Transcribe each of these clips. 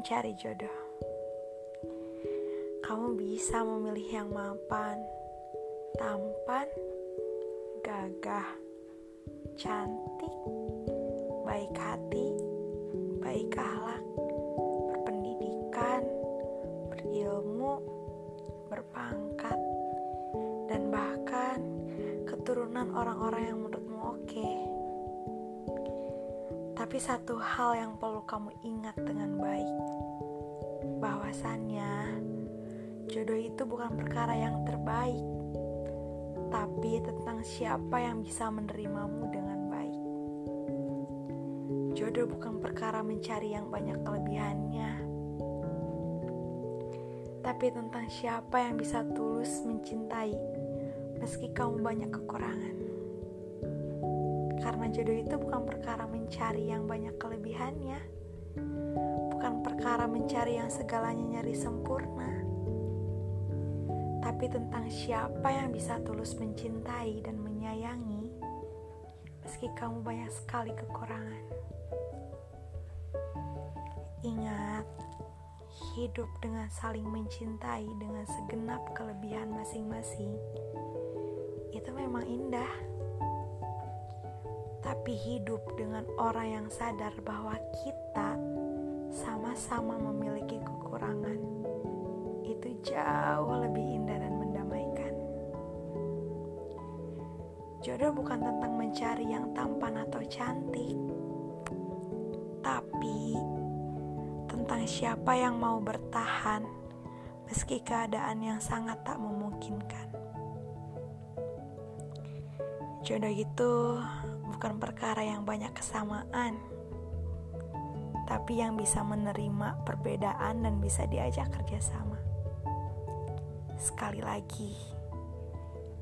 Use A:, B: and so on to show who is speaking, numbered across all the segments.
A: mencari jodoh. Kamu bisa memilih yang mapan, tampan, gagah, cantik, baik hati, baik akhlak, berpendidikan, berilmu, berpangkat, dan bahkan keturunan orang-orang yang menurutmu oke. Okay. Tapi satu hal yang perlu kamu ingat dengan baik, bahwasannya jodoh itu bukan perkara yang terbaik, tapi tentang siapa yang bisa menerimamu dengan baik. Jodoh bukan perkara mencari yang banyak kelebihannya, tapi tentang siapa yang bisa tulus mencintai meski kamu banyak kekurangan. Karena jodoh itu bukan perkara mencari yang banyak kelebihannya, bukan perkara mencari yang segalanya nyari sempurna, tapi tentang siapa yang bisa tulus mencintai dan menyayangi, meski kamu banyak sekali kekurangan. Ingat, hidup dengan saling mencintai dengan segenap kelebihan masing-masing itu memang indah tapi hidup dengan orang yang sadar bahwa kita sama-sama memiliki kekurangan itu jauh lebih indah dan mendamaikan. Jodoh bukan tentang mencari yang tampan atau cantik, tapi tentang siapa yang mau bertahan meski keadaan yang sangat tak memungkinkan. Jodoh itu bukan perkara yang banyak kesamaan, tapi yang bisa menerima perbedaan dan bisa diajak kerjasama. Sekali lagi,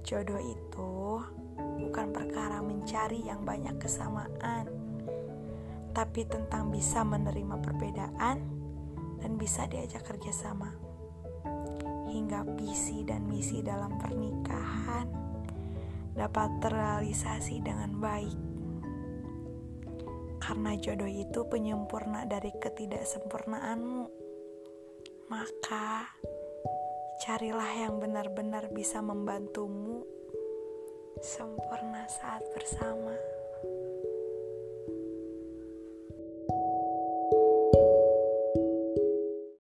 A: jodoh itu bukan perkara mencari yang banyak kesamaan, tapi tentang bisa menerima perbedaan dan bisa diajak kerjasama. Hingga visi dan misi dalam pernikahan dapat terrealisasi dengan baik karena jodoh itu penyempurna dari ketidaksempurnaanmu. Maka, carilah yang benar-benar bisa membantumu sempurna saat bersama.